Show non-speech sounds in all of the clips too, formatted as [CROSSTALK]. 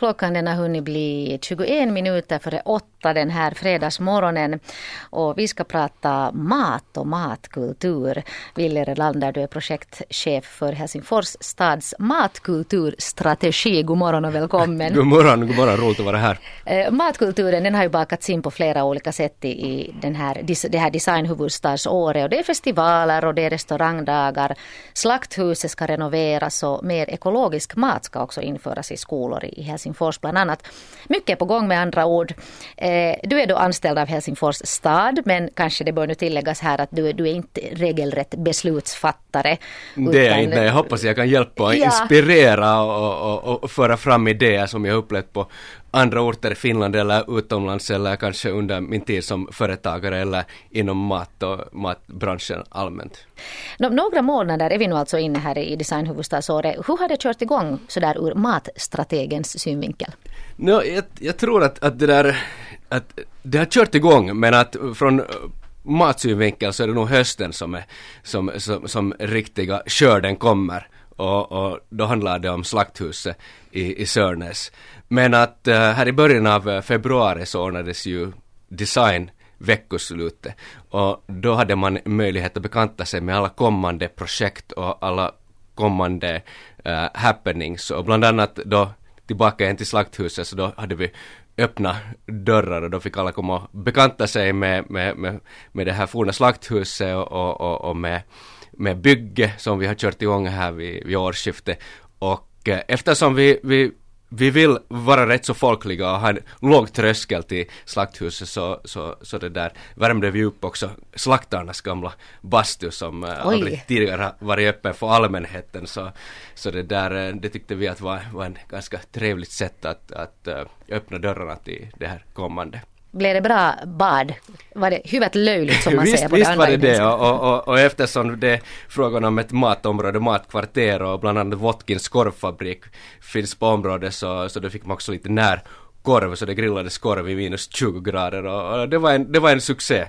Klockan den har hunnit bli 21 minuter före åtta den här fredagsmorgonen. Och vi ska prata mat och matkultur. Wille Relander, du är projektchef för Helsingfors stads matkulturstrategi. God morgon och välkommen. [LAUGHS] god morgon, god morgon, roligt att vara här. Eh, matkulturen den har ju bakats in på flera olika sätt i den här, det här designhuvudstadsåret. Och det är festivaler och det är restaurangdagar. Slakthuset ska renoveras och mer ekologisk mat ska också införas i skolor i Helsingfors bland annat. Mycket på gång med andra ord. Eh, du är då anställd av Helsingfors stad men kanske det bör nu tilläggas här att du, du är inte regelrätt beslutsfattare. Det är inte, jag hoppas jag kan hjälpa och ja. inspirera och, och, och, föra fram idéer som jag upplevt på andra orter i Finland eller utomlands eller kanske under min tid som företagare eller inom mat och matbranschen allmänt. Några månader är vi nu alltså inne här i designhuvudstadsåret. Hur har det kört igång sådär ur matstrategens synvinkel? No, jag, jag tror att, att det där att det har kört igång men att från matsynvinkel så är det nog hösten som, är, som, som, som riktiga skörden kommer och, och då handlar det om slakthuset i, i Sörnäs. Men att uh, här i början av eh, februari så ordnades ju design veckoslutet och då hade man möjlighet att bekanta sig med alla kommande projekt och alla kommande uh, happenings och bland annat då tillbaka igen till slakthuset så då hade vi öppna dörrar och då fick alla komma och bekanta sig med, med, med, med det här forna slakthuset och, och, och, och med, med bygge som vi har kört igång här vid, vid årsskiftet. Och eh, eftersom vi, vi vi vill vara rätt så folkliga och ha en låg tröskel till slakthuset så, så, så det där värmde vi upp också slaktarnas gamla bastu som har blivit tidigare varit öppen för allmänheten. Så, så det där uh, det tyckte vi att var, var en ganska trevligt sätt att, att öppna dörrarna till det här kommande. Blev det bra bad? Var det huvudet löjligt som man [LAUGHS] visst, säger på Visst var det det och, och, och, eftersom det är frågan om ett matområde, matkvarter och bland annat Wotkins korvfabrik finns på området så, så då fick man också lite när korv så det grillades korv i minus 20 grader och, och det, var en, det var en succé.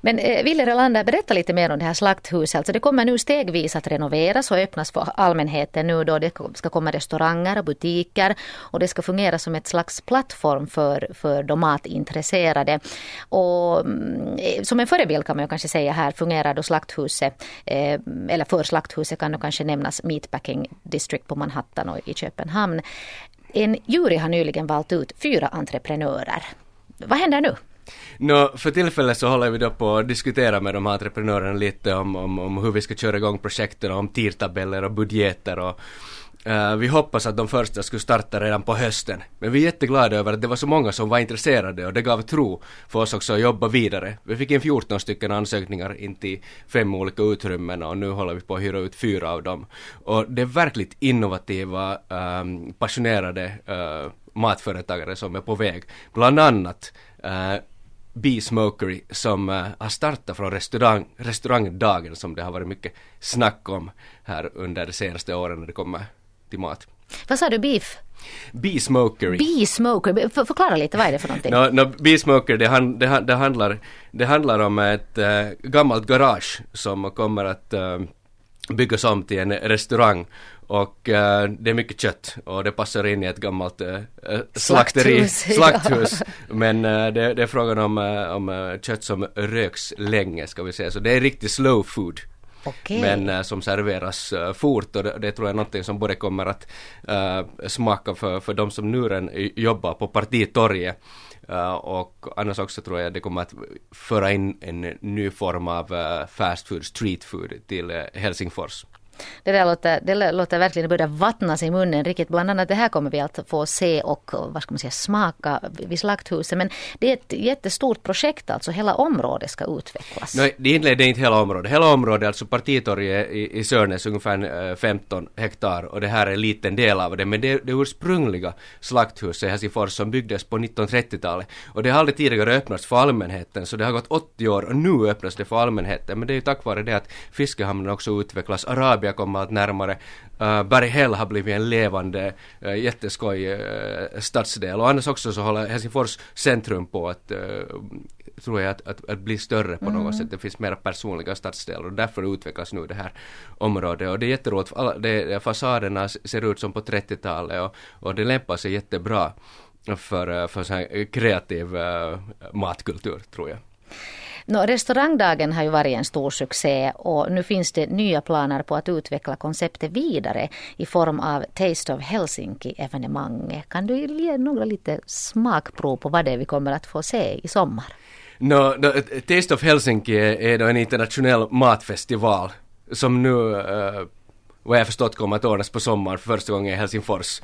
Men eh, Ville Relander, berätta lite mer om det här slakthuset. Alltså det kommer nu stegvis att renoveras och öppnas för allmänheten nu då det ska komma restauranger och butiker och det ska fungera som ett slags plattform för, för de matintresserade. Och mm, eh, som en förebild kan man ju kanske säga här fungerar då slakthuset, eh, eller för slakthuset kan då kanske nämnas Meatpacking District på Manhattan och i Köpenhamn. En jury har nyligen valt ut fyra entreprenörer. Vad händer nu? No, för tillfället så håller vi då på att diskutera med de här entreprenörerna lite om, om, om hur vi ska köra igång projekten, om tidtabeller och budgeter och Uh, vi hoppas att de första skulle starta redan på hösten. Men vi är jätteglada över att det var så många som var intresserade och det gav tro för oss också att jobba vidare. Vi fick in 14 stycken ansökningar in till fem olika utrymmen och nu håller vi på att hyra ut fyra av dem. Och det är verkligt innovativa, um, passionerade uh, matföretagare som är på väg. Bland annat uh, Smokery som uh, har startat från restaurang, restaurangdagen som det har varit mycket snack om här under de senaste åren när det kommer till mat. Vad sa du, beef? Bee-smokery. Bee-smoker, För, förklara lite, vad är det för någonting? No, no, Bee-smoker, det, han, det, det, handlar, det handlar om ett äh, gammalt garage som kommer att äh, byggas om till en restaurang och äh, det är mycket kött och det passar in i ett gammalt äh, slakteri, slakthus. [LAUGHS] slakthus. Men äh, det, det, är frågan om, om kött som röks länge ska vi säga, så det är riktigt slow food. Okay. Men som serveras fort och det, det, tror jag är någonting som både kommer att smaka för, för de som nu redan jobbar på partitorget och annars också tror jag det kommer att föra in en ny form av fast food, street food till Helsingfors. Det där låter, det låter verkligen börja vattnas i munnen riktigt. Bland annat det här kommer vi att få se och vad ska man säga, smaka vid Slakthuset. Men det är ett jättestort projekt alltså. Hela området ska utvecklas. Nej, det är inte hela området. Hela området, alltså partitorget i, i Sörnäs, ungefär eh, 15 hektar och det här är en liten del av det. Men det, det ursprungliga slakthuset i Helsingfors som byggdes på 1930-talet och det har aldrig tidigare öppnats för allmänheten så det har gått 80 år och nu öppnas det för allmänheten. Men det är ju tack vare det att fiskehamnen också utvecklas. Arabia kommer kommit allt närmare. Uh, Berghäll har blivit en levande, uh, jätteskoj uh, stadsdel och annars också så håller Helsingfors centrum på att uh, tror jag att, att, att bli större på mm. något sätt. Det finns mera personliga stadsdelar och därför utvecklas nu det här området och det är jätteroligt. Alla, det, fasaderna ser ut som på 30-talet och, och det lämpar sig jättebra för, för så kreativ uh, matkultur tror jag. No, restaurangdagen har ju varit en stor succé och nu finns det nya planer på att utveckla konceptet vidare i form av Taste of Helsinki evenemang. Kan du ge några lite smakprov på vad det är vi kommer att få se i sommar? No, no, Taste of Helsinki är då en internationell matfestival som nu, uh, vad jag förstått, kommer att ordnas på sommaren för första gången i Helsingfors.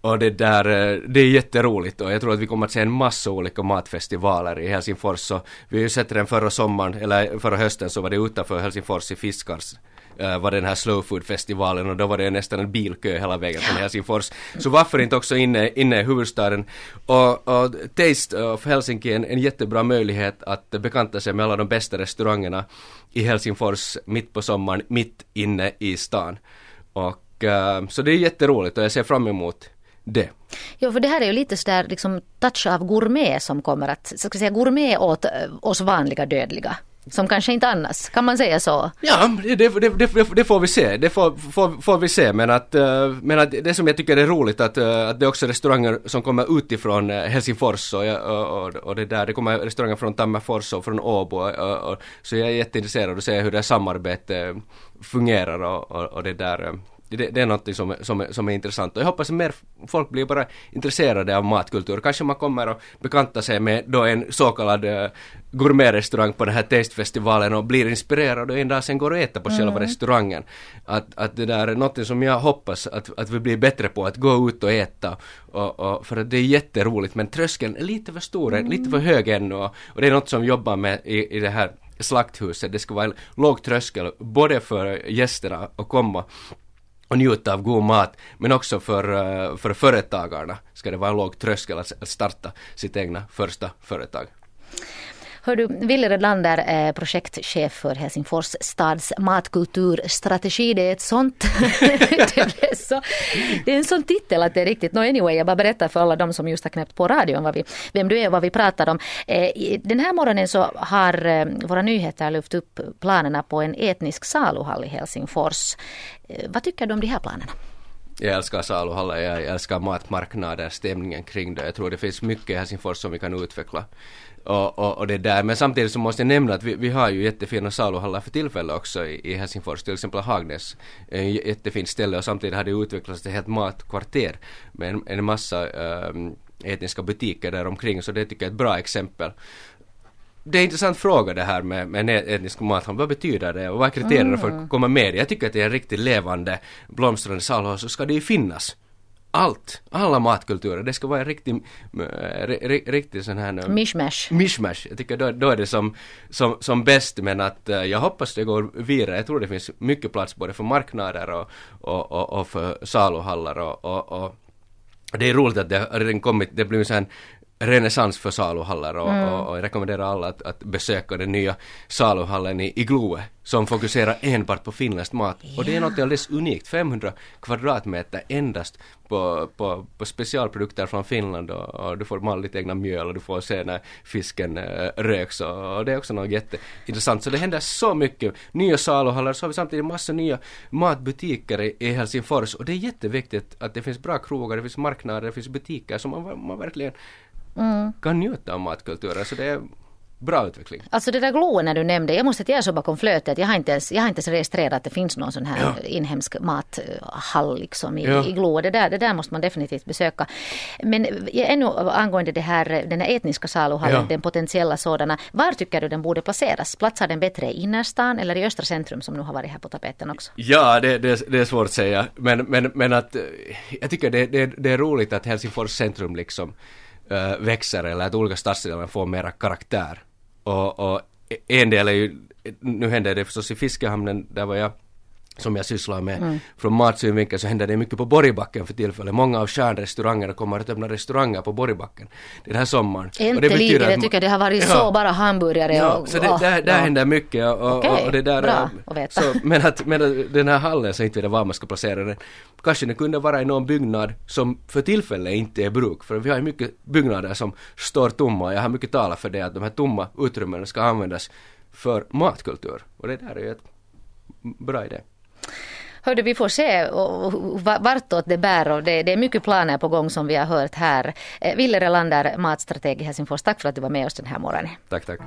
Och det där, eh, det är jätteroligt och jag tror att vi kommer att se en massa olika matfestivaler i Helsingfors. Så vi har ju sett den förra sommaren, eller förra hösten så var det utanför Helsingfors i Fiskars uh, var den här slow food festivalen och då var det nästan en bilkö hela vägen från Helsingfors. Så varför inte också inne, inne i huvudstaden? Och, och Taste of Helsinki är en, en jättebra möjlighet att bekanta sig med alla de bästa restaurangerna i Helsingfors mitt på sommaren, mitt inne i stan. Och uh, så det är jätteroligt och jag ser fram emot det. Ja, för det här är ju lite sådär liksom touch av gourmet som kommer att, så ska säga gourmet åt eh, oss vanliga dödliga. Som kanske inte annars, kan man säga så? Ja, det, det, det, det får vi se. Det får, får, får, vi se. Men att, eh, men att det som jag tycker är roligt att, eh, att det är också restauranger som kommer utifrån eh, Helsingfors och, och, och, det där. Det kommer restauranger från Tammerfors och från Åbo. Och, och, så jag är jätteintresserad av att se hur det samarbetet fungerar och, och, och det där det, det är något som, som, som är intressant och jag hoppas att mer folk blir bara intresserade av matkultur. Kanske man kommer att bekanta sig med då en så kallad uh, gourmetrestaurang på den här tastefestivalen och blir inspirerad och en dag sen går och äter på mm. själva restaurangen. Att, att det där är något som jag hoppas att, att vi blir bättre på, att gå ut och äta. Och, och för att det är jätteroligt men tröskeln är lite för stor, mm. lite för hög ännu och, och det är något som jobbar med i, i det här slakthuset. Det ska vara en låg tröskel både för gästerna att komma och njuta av god mat. Men också för, eh, för företagarna ska det vara en låg tröskel att starta sitt egna första företag. Hör du, Wille Redlander är eh, projektchef för Helsingfors stads matkulturstrategi. Det är ett sånt... [LAUGHS] det, så, det är en sån titel att det är riktigt. No anyway, jag bara berättar för alla de som just har knäppt på radion vad vi, vem du är och vad vi pratar om. Eh, den här morgonen så har eh, våra nyheter lyft upp planerna på en etnisk saluhall i Helsingfors. Vad tycker du om de här planerna? Jag älskar saluhallar, jag älskar matmarknader, stämningen kring det. Jag tror det finns mycket i Helsingfors som vi kan utveckla och, och, och, det där. Men samtidigt så måste jag nämna att vi, vi har ju jättefina saluhallar för tillfället också i, i Helsingfors, till exempel Hagnäs. En jättefint ställe och samtidigt har det utvecklats ett helt matkvarter med en, en massa um, etniska butiker där omkring så det tycker jag är ett bra exempel. Det är en intressant fråga det här med, med etnisk mat. Vad betyder det och vad är kriterierna mm. för att komma med? Jag tycker att det är en riktigt levande blomstrande saluhall så ska det ju finnas allt, alla matkulturer. Det ska vara en riktig, riktig sån här... Mishmash. Mishmash. Jag tycker då, då är det som, som, som bäst men att äh, jag hoppas det går vidare. Jag tror det finns mycket plats både för marknader och, och, och, och för saluhallar och, och, och det är roligt att det har redan kommit, det blir en renässans för saluhallar och, mm. och, och, jag rekommenderar alla att, att besöka den nya saluhallen i, i Gloe som fokuserar enbart på finländsk mat. Yeah. Och det är något alldeles unikt, 500 kvadratmeter endast på, på, på specialprodukter från Finland och, och du får mala ditt egna mjöl och du får se när fisken äh, röks och, och, det är också något jätteintressant. Så det händer så mycket. Nya saluhallar, så har vi samtidigt massa nya matbutiker i, i Helsingfors och det är jätteviktigt att det finns bra krogar, det finns marknader, det finns butiker som man, man verkligen mm. kan njuta av matkulturen. Så det är bra utveckling. Alltså det där gloen när du nämnde, jag måste säga så bakom flötet, jag har inte ens, jag har inte ens registrerat att det finns någon sån här ja. inhemsk mathall liksom i, ja. i Glo. Det där, det där måste man definitivt besöka. Men ännu angående det här, den här etniska saluhallen, ja. den potentiella sådana, var tycker du den borde placeras? Platsar den bättre i innerstan eller i östra centrum som nu har varit här på tapeten också? Ja, det, det, det är svårt att säga, men, men, men att jag tycker det, det, det är roligt att Helsingfors centrum liksom äh, växer eller att olika stadsdelar får mera karaktär. Och, och en del är ju, nu händer det förstås i fiskehamnen, där var jag som jag sysslar med mm. från matsynvinkel så händer det mycket på Borgbacken för tillfället. Många av stjärnrestaurangerna kommer att öppna restauranger på Borgbacken den här sommaren. Lika, jag tycker det har varit ja, så bara hamburgare ja, och... så det, där, där ja. händer mycket och, okay, och, det där... Bra att veta. Så, men, att, men att den här hallen, så inte vet var man ska placera den, kanske den kunde vara i någon byggnad som för tillfället inte är bruk, för vi har ju mycket byggnader som står tomma. Jag har mycket talat för det att de här tomma utrymmena ska användas för matkultur och det där är ju ett bra idé. Hörde, vi får se eh, vartåt det bär och det, det, är mycket planer på gång som vi har hört här. Eh, Ville Relander, matstrateg i Helsingfors, tack för att du var med oss den här morgonen. Tack, tack.